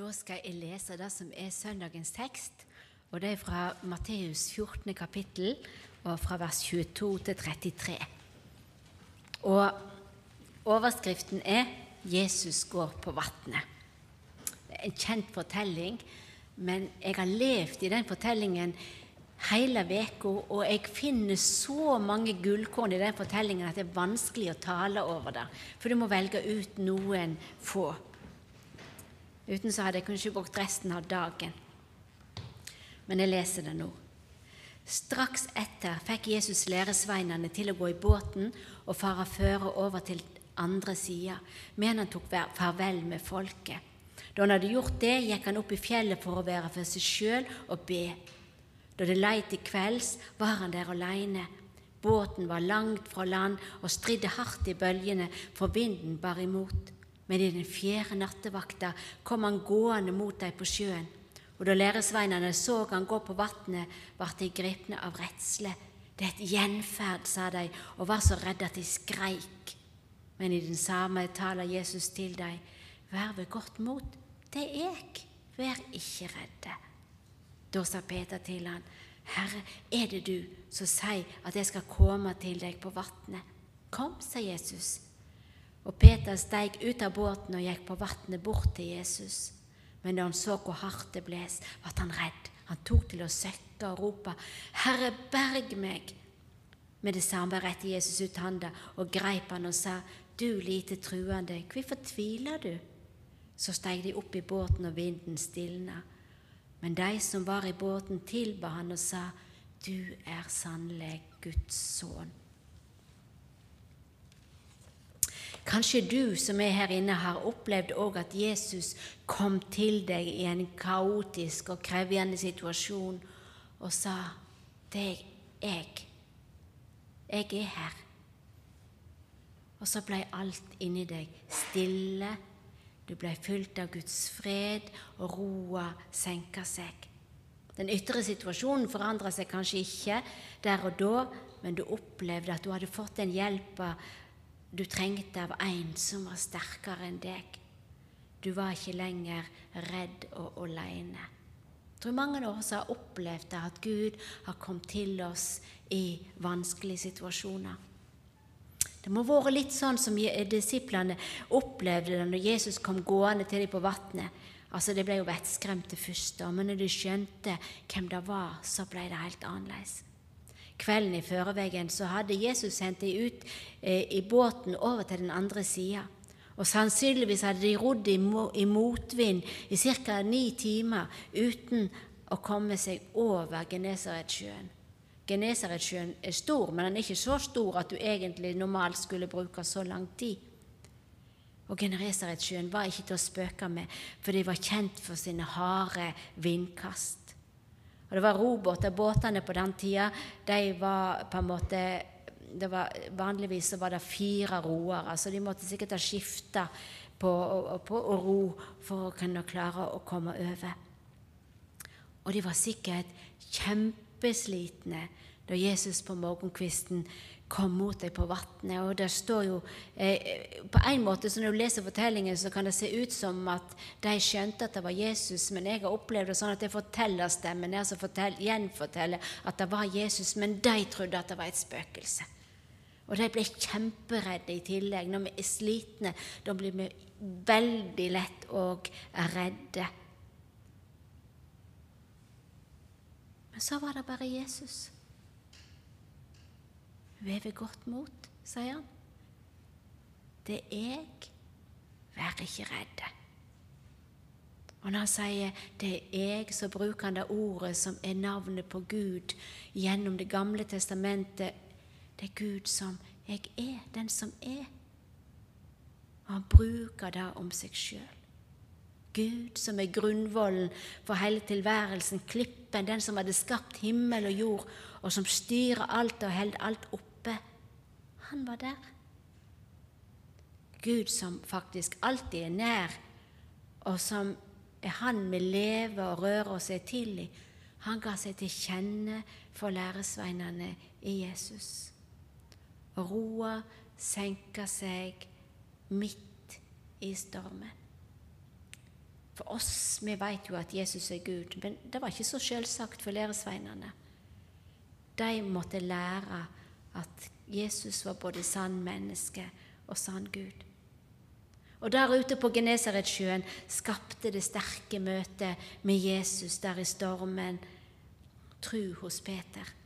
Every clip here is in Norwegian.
Da skal jeg lese det som er søndagens tekst, og det er fra Matteus 14. kapittel, og fra vers 22 til 33. Og overskriften er 'Jesus går på vatnet'. Det er en kjent fortelling, men jeg har levd i den fortellingen hele uka, og jeg finner så mange gullkorn i den fortellingen at det er vanskelig å tale over det, for du må velge ut noen få. Uten så hadde jeg kanskje brukt resten av dagen. Men jeg leser det nå. Straks etter fikk Jesus læresveinene til å gå i båten og fare føre over til andre sida, men han tok farvel med folket. Da han hadde gjort det, gikk han opp i fjellet for å være for seg sjøl og be. Da det lei til kvelds, var han der aleine. Båten var langt fra land og stridde hardt i bølgene, for vinden bar imot. Men i den fjerde nattevakta kom han gående mot dem på sjøen. Og da læresveinene så han gå på vatnet, ble de gripne av redsle. Det er et gjenferd, sa de, og var så redde at de skreik. Men i den samme taler Jesus til dem, vær ved godt mot, det er jeg, vær ikke redde. Da sa Peter til han, Herre, er det du som sier at jeg skal komme til deg på vatnet? Kom, sa Jesus. Og Peter steig ut av båten og gikk på vannet bort til Jesus. Men da han så hvor hardt det bles, ble han redd. Han tok til å søkke og rope, Herre, berg meg! Med det samme rettet Jesus ut handa og greip han og sa, Du lite truende, hvorfor tviler du? Så steg de opp i båten, og vinden stilna. Men de som var i båten, tilba han og sa, Du er sannelig Guds sønn. Kanskje du som er her inne, har opplevd òg at Jesus kom til deg i en kaotisk og krevende situasjon og sa, 'Det er jeg. Jeg er her.' Og så ble alt inni deg stille du ble fylt av Guds fred, og roa senka seg. Den ytre situasjonen forandra seg kanskje ikke der og da, men du opplevde at du hadde fått den hjelpa du trengte av en som var sterkere enn deg. Du var ikke lenger redd og aleine. Jeg tror mange av oss har opplevd at Gud har kommet til oss i vanskelige situasjoner. Det må ha vært litt sånn som disiplene opplevde det når Jesus kom gående til dem på vannet. Altså, De ble jo vettskremte først, men når de skjønte hvem det var, så ble det helt annerledes. Kvelden i føreveggen, så hadde Jesus sendt dem ut eh, i båten over til den andre sida. Og sannsynligvis hadde de rodd i, motvind i ca. ni timer uten å komme seg over Genesaretsjøen. Genesaretsjøen er stor, men den er ikke så stor at du egentlig normalt skulle bruke så lang tid. Og Genesaretsjøen var ikke til å spøke med, for de var kjent for sine harde vindkast. Og det var robåter. Båtene på den tida de var på en måte var, Vanligvis var det fire roere, så de måtte sikkert ha skifta på, på å ro for å kunne klare å komme over. Og de var sikkert kjempeslitne da Jesus på morgenkvisten kom mot deg på vannet. Og det står jo eh, På en måte, så når du leser fortellingen, så kan det se ut som at de skjønte at det var Jesus, men jeg har opplevd det sånn at det forteller stemmen altså fortell, gjenforteller at det var Jesus, men de trodde at det var et spøkelse. Og de ble kjemperedde i tillegg. Når vi er slitne, da blir vi veldig lett og redde. Men så var det bare Jesus. Veve godt mot, sier han. Det er jeg. Vær ikke redde. Og når han sier 'det er jeg', så bruker han det ordet som er navnet på Gud gjennom Det gamle testamentet. Det er Gud som 'jeg er den som er'. Og han bruker det om seg sjøl. Gud som er grunnvollen for hele tilværelsen, klippen, den som hadde skapt himmel og jord, og som styrer alt og holder alt oppe han var der. Gud som faktisk alltid er nær, og som er Han vi lever og rører oss til i. Han ga seg til kjenne for læresveinene i Jesus. Og roa senka seg midt i stormen. For oss, vi vet jo at Jesus er Gud, men det var ikke så selvsagt for læresveinene. De måtte lære at Jesus var både sann menneske og sann Gud. Og der ute på Genesaretsjøen skapte det sterke møtet med Jesus der i stormen tru hos Peter.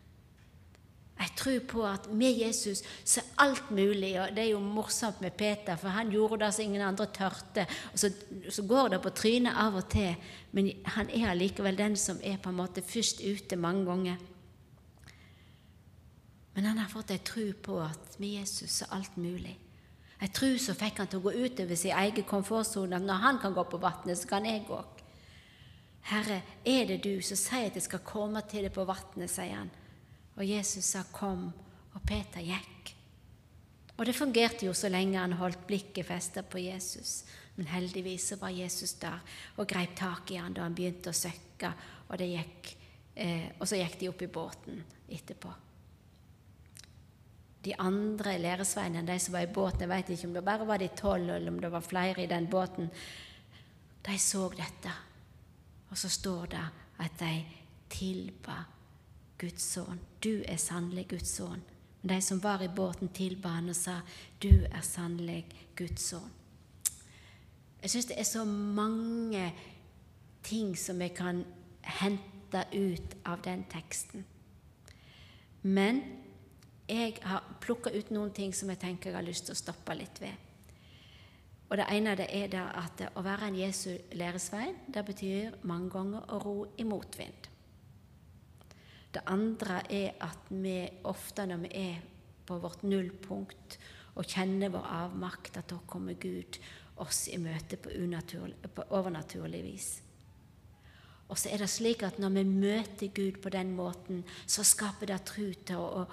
Jeg tror på at med Jesus så er alt mulig. og Det er jo morsomt med Peter, for han gjorde det så ingen andre tørte. og så, så, går det på trynet av og til, men han er allikevel den som er på en måte først ute mange ganger. Men han har fått ei tro på at med Jesus er alt mulig. Ei tro som fikk han til å gå utover sin egen komfortsone. Når han kan gå på vannet, så kan jeg gå. Herre, er det du som sier at jeg skal komme til deg på vannet, sier han. Og Jesus sa 'kom', og Peter gikk. Og det fungerte jo så lenge han holdt blikket festet på Jesus. Men heldigvis så var Jesus der og greip tak i han da han begynte å søkke, og, gikk, eh, og så gikk de opp i båten etterpå de andre læresveinene, de som var i båten, jeg vet ikke om det bare var de tolv, eller om det var flere i den båten, de så dette. Og så står det at de tilba Guds sønn. Du er sannelig Guds sønn. Men de som var i båten, tilba han og sa, Du er sannelig Guds sønn. Jeg syns det er så mange ting som vi kan hente ut av den teksten. Men jeg har plukka ut noen ting som jeg tenker jeg har lyst til å stoppe litt ved. Og Det ene det er at å være en Jesu læresvein det betyr mange ganger å ro i motvind. Det andre er at vi ofte når vi er på vårt nullpunkt og kjenner vår avmakt, at da kommer Gud oss i møte på, på overnaturlig vis. Og så er det slik at når vi møter Gud på den måten, så skaper det tro til å,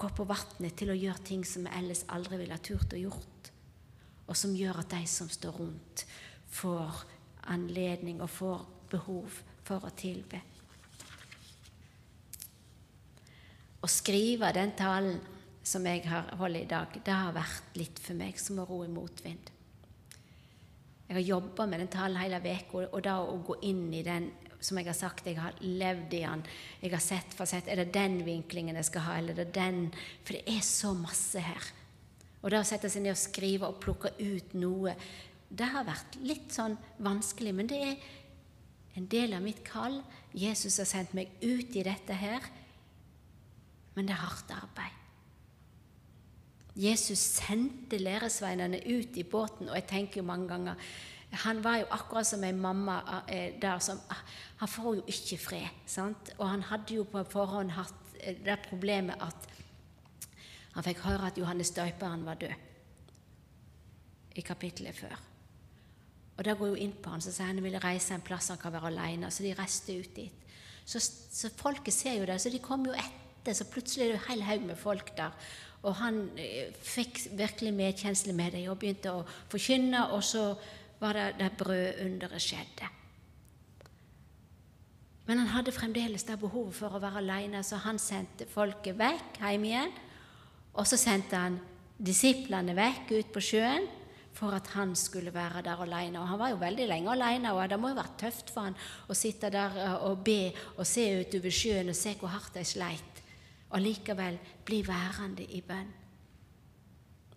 gå på vannet til å gjøre ting som vi ellers aldri ville ha turt å gjort, og som gjør at de som står rundt, får anledning og får behov for å tilbe. Å skrive den talen som jeg har holdt i dag, det har vært litt for meg som å ro i motvind. Jeg har jobba med den talen hele uka, og da å gå inn i den som jeg har sagt, jeg har levd i den. Jeg har sett for sett, Er det den vinklingen jeg skal ha, eller er det den? For det er så masse her. Og det å sette seg ned og skrive og plukke ut noe, det har vært litt sånn vanskelig. Men det er en del av mitt kall. Jesus har sendt meg ut i dette her. Men det er hardt arbeid. Jesus sendte læresveinene ut i båten, og jeg tenker jo mange ganger han var jo akkurat som ei mamma eh, der som ah, Han får jo ikke fred. sant? Og han hadde jo på forhånd hatt eh, det problemet at han fikk høre at Johannes døperen var død i kapittelet før. Og Det går jo inn på han, så sier han ville reise en plass han kan være alene. Så de reiste ut dit. Så, så folket ser jo det, så de kom jo etter. Så plutselig er det en hel haug med folk der. Og han eh, fikk virkelig medkjensle med dem og begynte å forkynne. Og så var det der brødunderet skjedde. Men han hadde fremdeles det behovet for å være alene, så han sendte folket vekk hjem igjen. Og så sendte han disiplene vekk ut på sjøen for at han skulle være der alene. Og han var jo veldig lenge alene, og det må jo vært tøft for han å sitte der eh, og be og se utover sjøen og se hvor hardt de sleit, og likevel bli værende i bønn.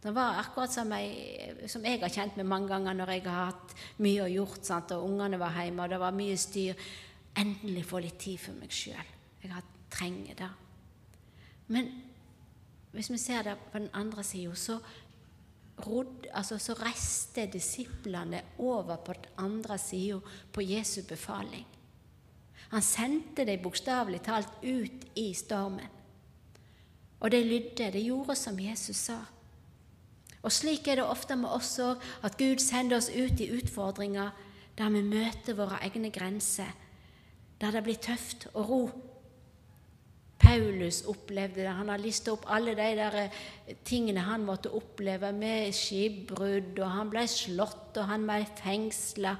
Det var akkurat som jeg, som jeg, har kjent meg mange ganger når jeg har hatt mye å gjort, sant? og ungene var hjemme, og det var mye styr. Endelig få litt tid for meg sjøl. Jeg har trenger det. Men hvis vi ser det på den andre sida, så, altså, så reiste disiplene over på den andre sida på Jesu befaling. Han sendte dem bokstavelig talt ut i stormen. Og de lydde, de gjorde som Jesus sa. Og slik er det ofte med oss òg, at Gud sender oss ut i utfordringer der vi møter våre egne grenser, der det blir tøft å ro. Paulus opplevde det. Han har lista opp alle de der eh, tingene han måtte oppleve med skipbrudd, og han ble slått, og han ble fengsla.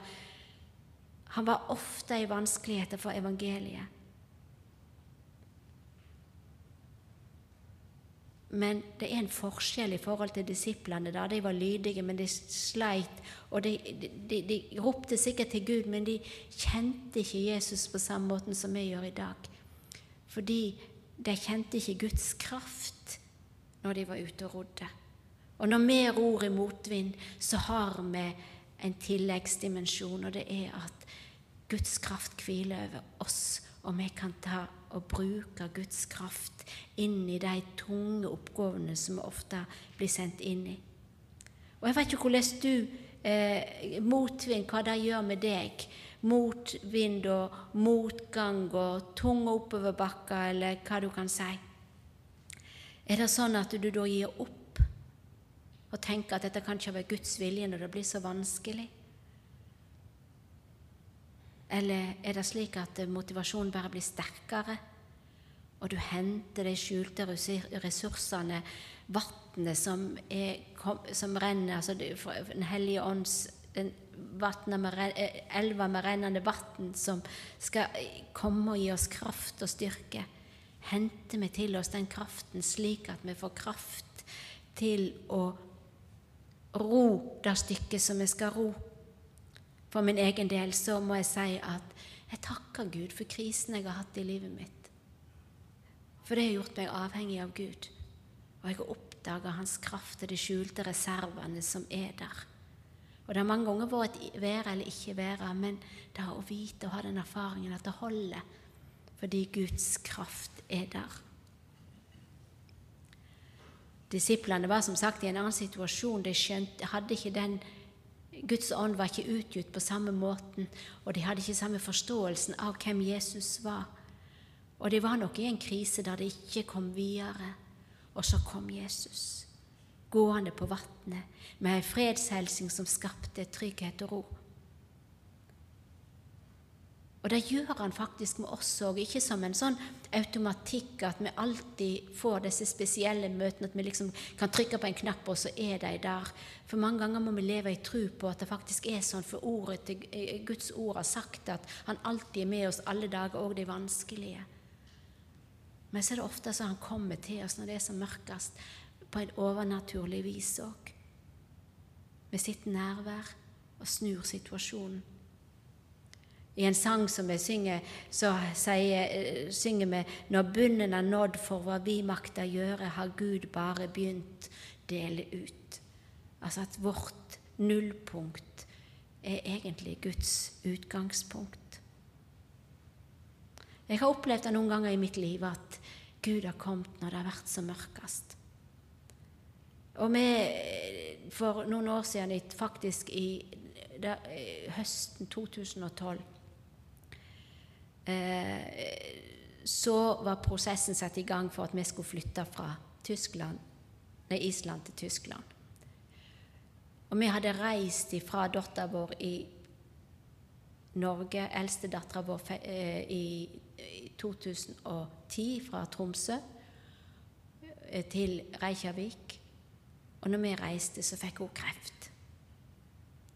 Han var ofte i vanskeligheter for evangeliet. Men det er en forskjell i forhold til disiplene. da. De var lydige, men de sleit. Og de, de, de, ropte sikkert til Gud, men de kjente ikke Jesus på samme måten som vi gjør i dag. Fordi de kjente ikke Guds kraft når de var ute og rodde. Og når vi ror i motvind, så har vi en tilleggsdimensjon, og det er at Guds kraft hviler over oss, og vi kan ta og bruke Guds kraft inn i de tunge oppgavene som vi ofte blir sendt inn i. Og Jeg vet ikke hvordan du eh, Motvind, hva det gjør med deg. Motvind og motgang og tunge oppoverbakker, eller hva du kan si. Er det sånn at du da gir opp og tenker at dette kan ikke være Guds vilje når det blir så vanskelig? Eller er det slik at motivasjonen bare blir sterkere, og du henter de skjulte ressursene, vannet som, som, renner, altså Den hellige ånds den med, elva med rennende vann som skal komme og gi oss kraft og styrke. Henter vi til oss den kraften slik at vi får kraft til å ro det stykket som vi skal ro. For min egen del så må jeg si at jeg takker Gud for krisen jeg har hatt i livet mitt. For det har gjort meg avhengig av Gud. Og jeg har oppdaga Hans kraft og de skjulte reservene som er der. Og det har mange ganger vært være eller ikke være, men det å vite og ha den erfaringen at det holder fordi Guds kraft er der. Disiplene var som sagt i en annen situasjon. De skjønte, hadde ikke den Guds ånd var ikke utgitt på samme måten, og de hadde ikke samme forståelsen av hvem Jesus var. Og de var nok i en krise der de ikke kom videre. Og så kom Jesus, gående på vannet med ei fredshelsing som skapte trygghet og ro. Og det gjør han faktisk med oss òg, ikke som en sånn automatikk at vi alltid får disse spesielle møtene, at vi liksom kan trykke på en knapp, og så er de der. For mange ganger må vi leve i tro på at det faktisk er sånn, for ordet til eh, Guds ord har sagt at han alltid er med oss alle dager, òg de vanskelige. Men så er det ofte så han kommer til oss når det er som mørkest, på en overnaturlig vis òg. Med sitt nærvær og snur situasjonen. I en sang som vi synger, så sier, eh, synger vi når bunnen er nådd for hva vi makter gjøre, har Gud bare begynt dele ut. Altså at vårt nullpunkt er egentlig Guds utgangspunkt. Jeg har opplevd det noen ganger i mitt liv at Gud har kommet når det har vært som mørkest. Og vi, for noen år siden, faktisk i da, eh, høsten 2012 Eh, så var prosessen satt i gang for at vi skulle flytte fra Tyskland, nei, Island til Tyskland. Og vi hadde reist fra dattera vår i Norge, eldstedattera vår, eh, i 2010 fra Tromsø eh, til Reykjavik. Og når vi reiste, så fikk hun kreft.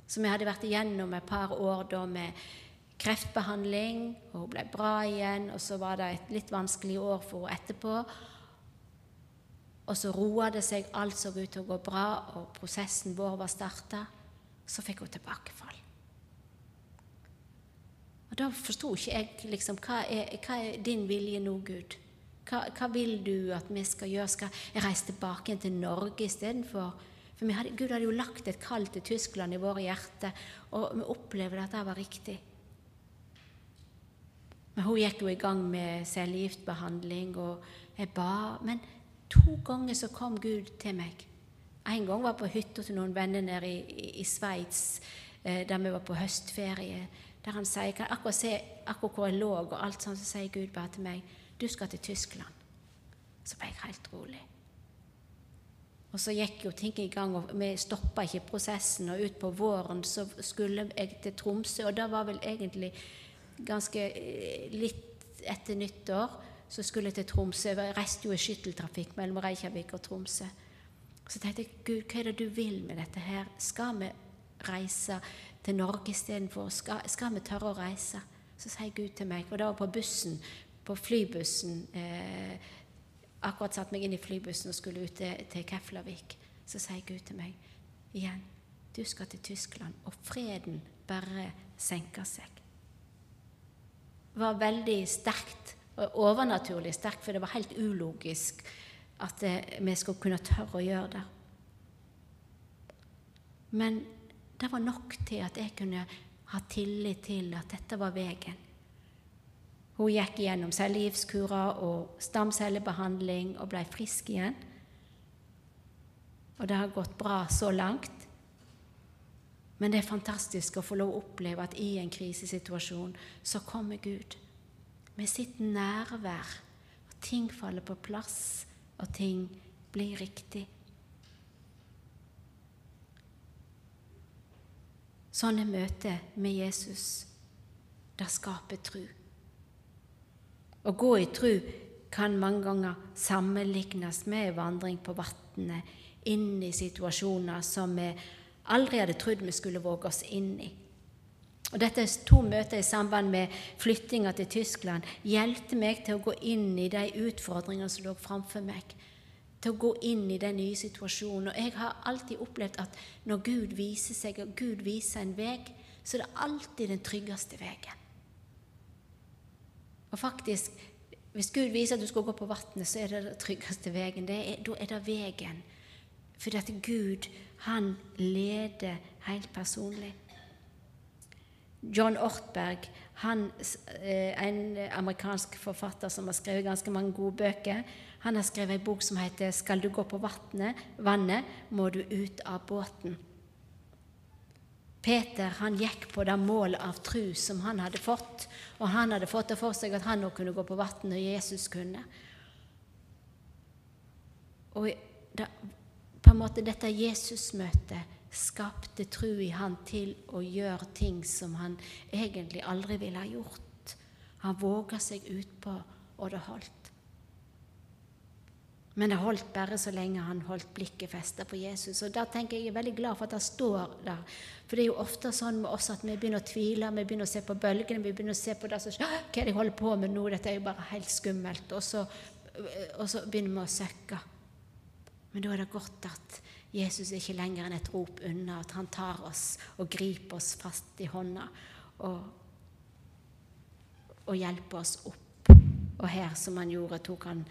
Så vi hadde vært igjennom et par år da med kreftbehandling, og hun ble bra igjen. Og så var det et litt vanskelig år for henne etterpå. Og så roa det seg, alt så ut til å gå bra, og prosessen vår var starta. Så fikk hun tilbakefall. Og Da forsto ikke jeg liksom, hva er, hva er din vilje nå, Gud? Hva, hva, vil du at vi skal gjøre? Skal jeg reise tilbake til Norge istedenfor? For hadde, Gud hadde jo lagt et kall til Tyskland i våre hjerter, og vi opplevde at det var riktig. Men hun gikk jo i gang med cellegiftbehandling, og jeg ba. Men to ganger så kom Gud til meg. En gang var jeg på hytta til noen venner nede i, i, i Sveits, eh, der vi var på høstferie. Der han sier, kan akkurat se akkurat hvor jeg lå, og alt sånt, så sier Gud bare til meg du skal til Tyskland. Så ble jeg helt rolig. Og så gikk jo ting i gang, og vi stoppa ikke prosessen. Og utpå våren så skulle jeg til Tromsø, og da var vel egentlig ganske eh, litt etter nyttår så skulle jeg til Tromsø. Jeg reiste jo i skytteltrafikk mellom Reykjavik og Tromsø. Så tenkte jeg Gud, hva er det du vil med dette her? Skal vi reise til Norge istedenfor? Skal, skal vi tørre å reise? Så sier Gud til meg, og det var på bussen, på flybussen eh, akkurat satt meg inn i flybussen og skulle ut til, til Keflavik, så sier Gud til meg igjen du skal til Tyskland, og freden bare senker seg. Var veldig sterkt, overnaturlig sterkt, for det var helt ulogisk at eh, vi skulle kunne tørre å gjøre det. Men det var nok til at jeg kunne ha tillit til at dette var veien. Hun gikk gjennom cellegiftkurer og stamcellebehandling og ble frisk igjen. Og det har gått bra så langt. Men det er fantastisk å få lov å oppleve at i en krisesituasjon så kommer Gud med sitt nærvær. Og ting faller på plass, og ting blir riktig. Sånne møter med Jesus, det skaper tru. Å gå i tru kan mange ganger sammenlignes med vandring på vannet inn i situasjoner som vi aldri hadde trodd vi skulle våge oss inn i. Og Dette er to møter i samband med flyttinga til Tyskland hjelpte meg til å gå inn i de utfordringene som lå framfor meg. Til å gå inn i den nye situasjonen. Og jeg har alltid opplevd at når Gud viser seg, og Gud viser en vei, så er det alltid den tryggeste veien. Og faktisk, hvis Gud viser at du skal gå på vannet, så er det den tryggeste veien. da er det veien. Fordi at Gud, han leder helt personlig. John Ortberg, han, eh, en amerikansk forfatter som har skrevet ganske mange gode bøker, han har skrevet en bok som heter 'Skal du gå på vannet, må du ut av båten'. Peter han gikk på det målet av tru som han hadde fått. Og han hadde fått det for seg at han òg kunne gå på vann når Jesus kunne. Og det, på at dette Jesusmøtet skapte tro i han til å gjøre ting som han egentlig aldri ville ha gjort. Han våga seg utpå, og det holdt. Men det holdt bare så lenge han holdt blikket festa på Jesus. Og da tenker Jeg jeg er veldig glad for at det står der. For det er jo ofte sånn med oss at vi begynner å tvile, vi begynner å se på bølgene, vi begynner å se på det som Hva er det jeg holder på med nå? Dette er jo bare helt skummelt. Og så, og så begynner vi å søkke. Men da er det godt at Jesus ikke lenger enn et rop unna, at han tar oss og griper oss fast i hånda og, og hjelper oss opp. Og her, som han gjorde, tok han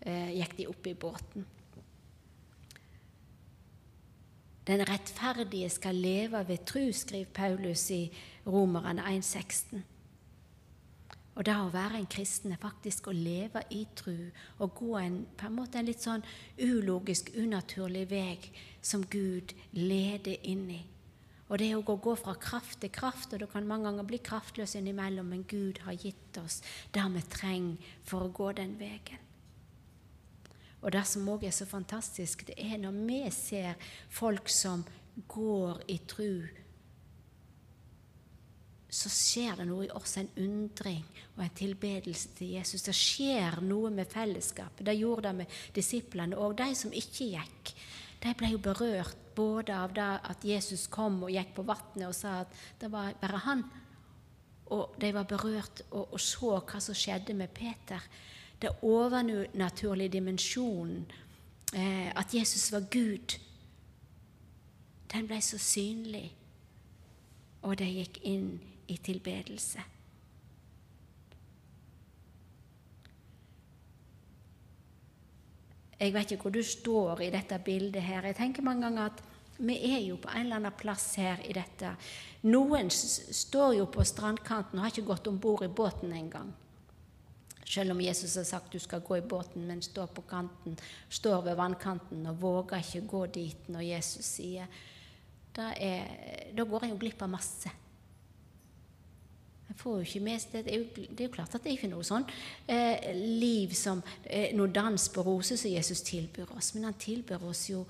eh, gikk de opp i båten. Den rettferdige skal leve ved tru, skriver Paulus i Romerne 1,16. Og det å være en kristen er faktisk å leve i tru og gå en, på en måte en litt sånn ulogisk, unaturlig vei som Gud leder inn i. Og det er å gå fra kraft til kraft, og du kan mange ganger bli kraftløs innimellom, men Gud har gitt oss det vi trenger for å gå den veien. Og det som òg er så fantastisk, det er når vi ser folk som går i tru, så skjer det noe i oss, en undring og en tilbedelse til Jesus. Det skjer noe med fellesskapet. Det gjorde det med disiplene. Og de som ikke gikk, de ble jo berørt både av det at Jesus kom og gikk på vannet og sa at det var bare han. Og de var berørt og, og så hva som skjedde med Peter det overnaturlige dimensjonen, eh, at Jesus var Gud, den ble så synlig, og de gikk inn i tilbedelse. Jeg vet ikke hvor du står i dette bildet her. Jeg tenker mange ganger at vi er jo på en eller annen plass her i dette. Noen står jo på strandkanten og har ikke gått om bord i båten engang. Selv om Jesus har sagt du skal gå i båten, men står på kanten, står ved vannkanten og våger ikke gå dit når Jesus sier Da, er, da går en jo glipp av masse. Får jo ikke med det, er jo, det er jo klart at det er ikke noe sånn eh, liv som eh, noe dans på roser som Jesus tilbyr oss, men han tilbyr oss jo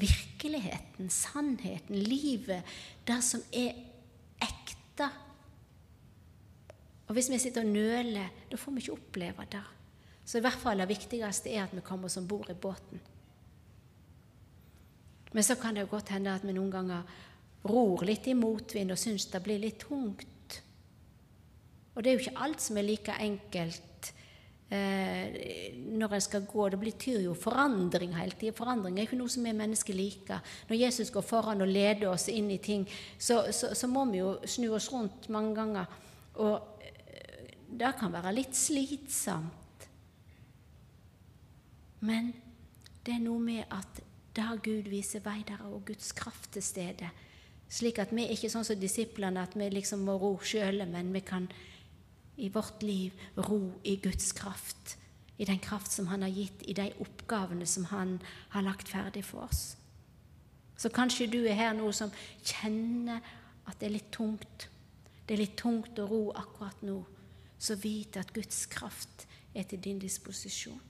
virkeligheten, sannheten, livet, det som er ekte og hvis vi sitter og nøler, da får vi ikke oppleve det. Så i hvert fall det viktigste er at vi kommer oss om bord i båten. Men så kan det jo godt hende at vi noen ganger ror litt i motvind og syns det blir litt tungt. Og det er jo ikke alt som er like enkelt eh, når en skal gå. Det betyr jo forandring hele tida. Forandring er ikke noe som vi mennesker liker. Når Jesus går foran og leder oss inn i ting, så, så, så må vi jo snu oss rundt mange ganger. Og eh, det kan være litt slitsomt. Men det er noe med at da Gud viser vei, der og Guds kraft til stede. Slik at vi ikke er sånn som disiplene, at vi liksom må ro sjøle, men vi kan i vårt liv ro i Guds kraft, i den kraft som Han har gitt, i de oppgavene som Han har lagt ferdig for oss. Så kanskje du er her nå som kjenner at det er litt tungt. Det er litt tungt å ro akkurat nå. Så vit at Guds kraft er til din disposisjon.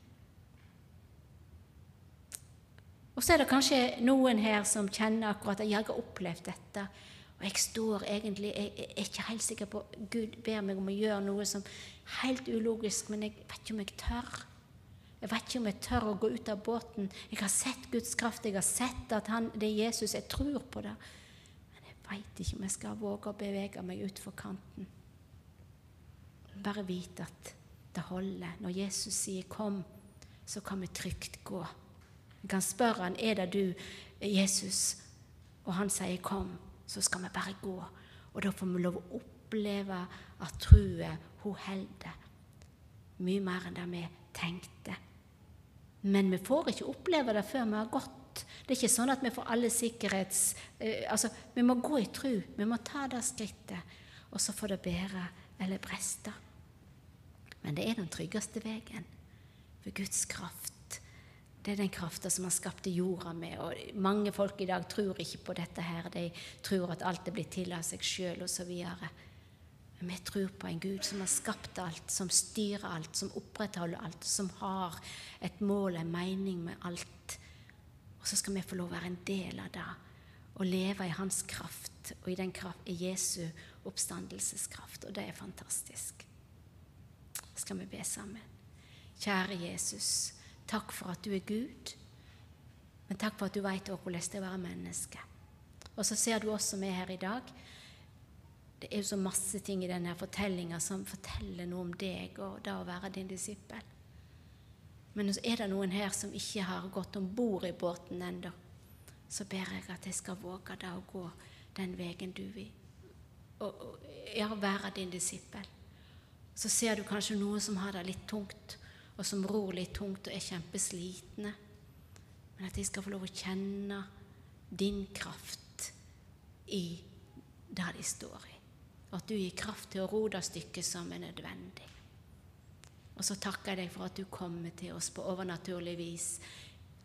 Og så er det kanskje noen her som kjenner akkurat at jeg har opplevd dette. Og jeg står egentlig Jeg er ikke helt sikker på Gud ber meg om å gjøre noe som helt ulogisk, men jeg vet ikke om jeg tør. Jeg vet ikke om jeg tør å gå ut av båten. Jeg har sett Guds kraft, jeg har sett at han, det er Jesus. Jeg tror på det. Men jeg vet ikke om jeg skal våge å bevege meg utfor kanten. Bare vite at det holder. Når Jesus sier 'kom', så kan vi trygt gå. Vi kan spørre han, 'Er det du, Jesus?' Og han sier 'kom' så skal vi bare gå. Og da får vi lov å oppleve at trua, hun holder. Mye mer enn det vi tenkte. Men vi får ikke oppleve det før vi har gått. Det er ikke sånn at vi får alle sikkerhets... Eh, altså, Vi må gå i tru. Vi må ta det skrittet. Og så får det bære eller breste. Men det er den tryggeste veien. For Guds kraft det er den krafta som har skapt jorda med. Og mange folk i dag tror ikke på dette her. De tror at alt er blitt til av seg sjøl osv. Men vi tror på en Gud som har skapt alt, som styrer alt, som opprettholder alt, som har et mål, en mening med alt. Og så skal vi få lov å være en del av det og leve i hans kraft og i, den kraft, i Jesu oppstandelseskraft. Og det er fantastisk. Skal vi be sammen? Kjære Jesus. Takk for at du er Gud, men takk for at du vet hvordan det er å være menneske. Og så ser du oss som er her i dag. Det er jo så masse ting i denne fortellinga som forteller noe om deg og det å være din disippel. Men så er det noen her som ikke har gått om bord i båten ennå. Så ber jeg at jeg skal våge det å gå den veien du vil. Og, og ja, være din disippel. Så ser du kanskje noen som har det litt tungt og som ror litt tungt og er kjempeslitne. Men at de skal få lov å kjenne din kraft i der de står i. Og at du gir kraft til å ro det stykket som er nødvendig. Og så takker jeg deg for at du kommer til oss på overnaturlig vis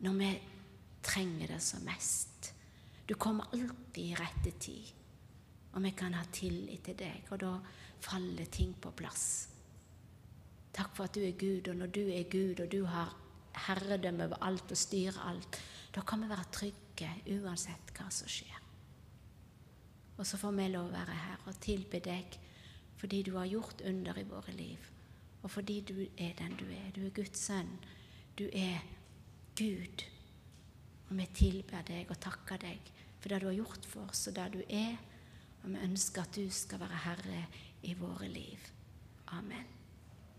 når vi trenger det som mest. Du kommer alltid i rette tid, og vi kan ha tillit til deg, og da faller ting på plass. Takk for at du er Gud, og når du er Gud, og du har herredømme over alt og styrer alt, da kan vi være trygge uansett hva som skjer. Og så får vi lov å være her og tilbe deg fordi du har gjort under i våre liv, og fordi du er den du er. Du er Guds sønn. Du er Gud. Og vi tilber deg og takker deg for det du har gjort for oss, og det du er. Og vi ønsker at du skal være herre i våre liv. Amen.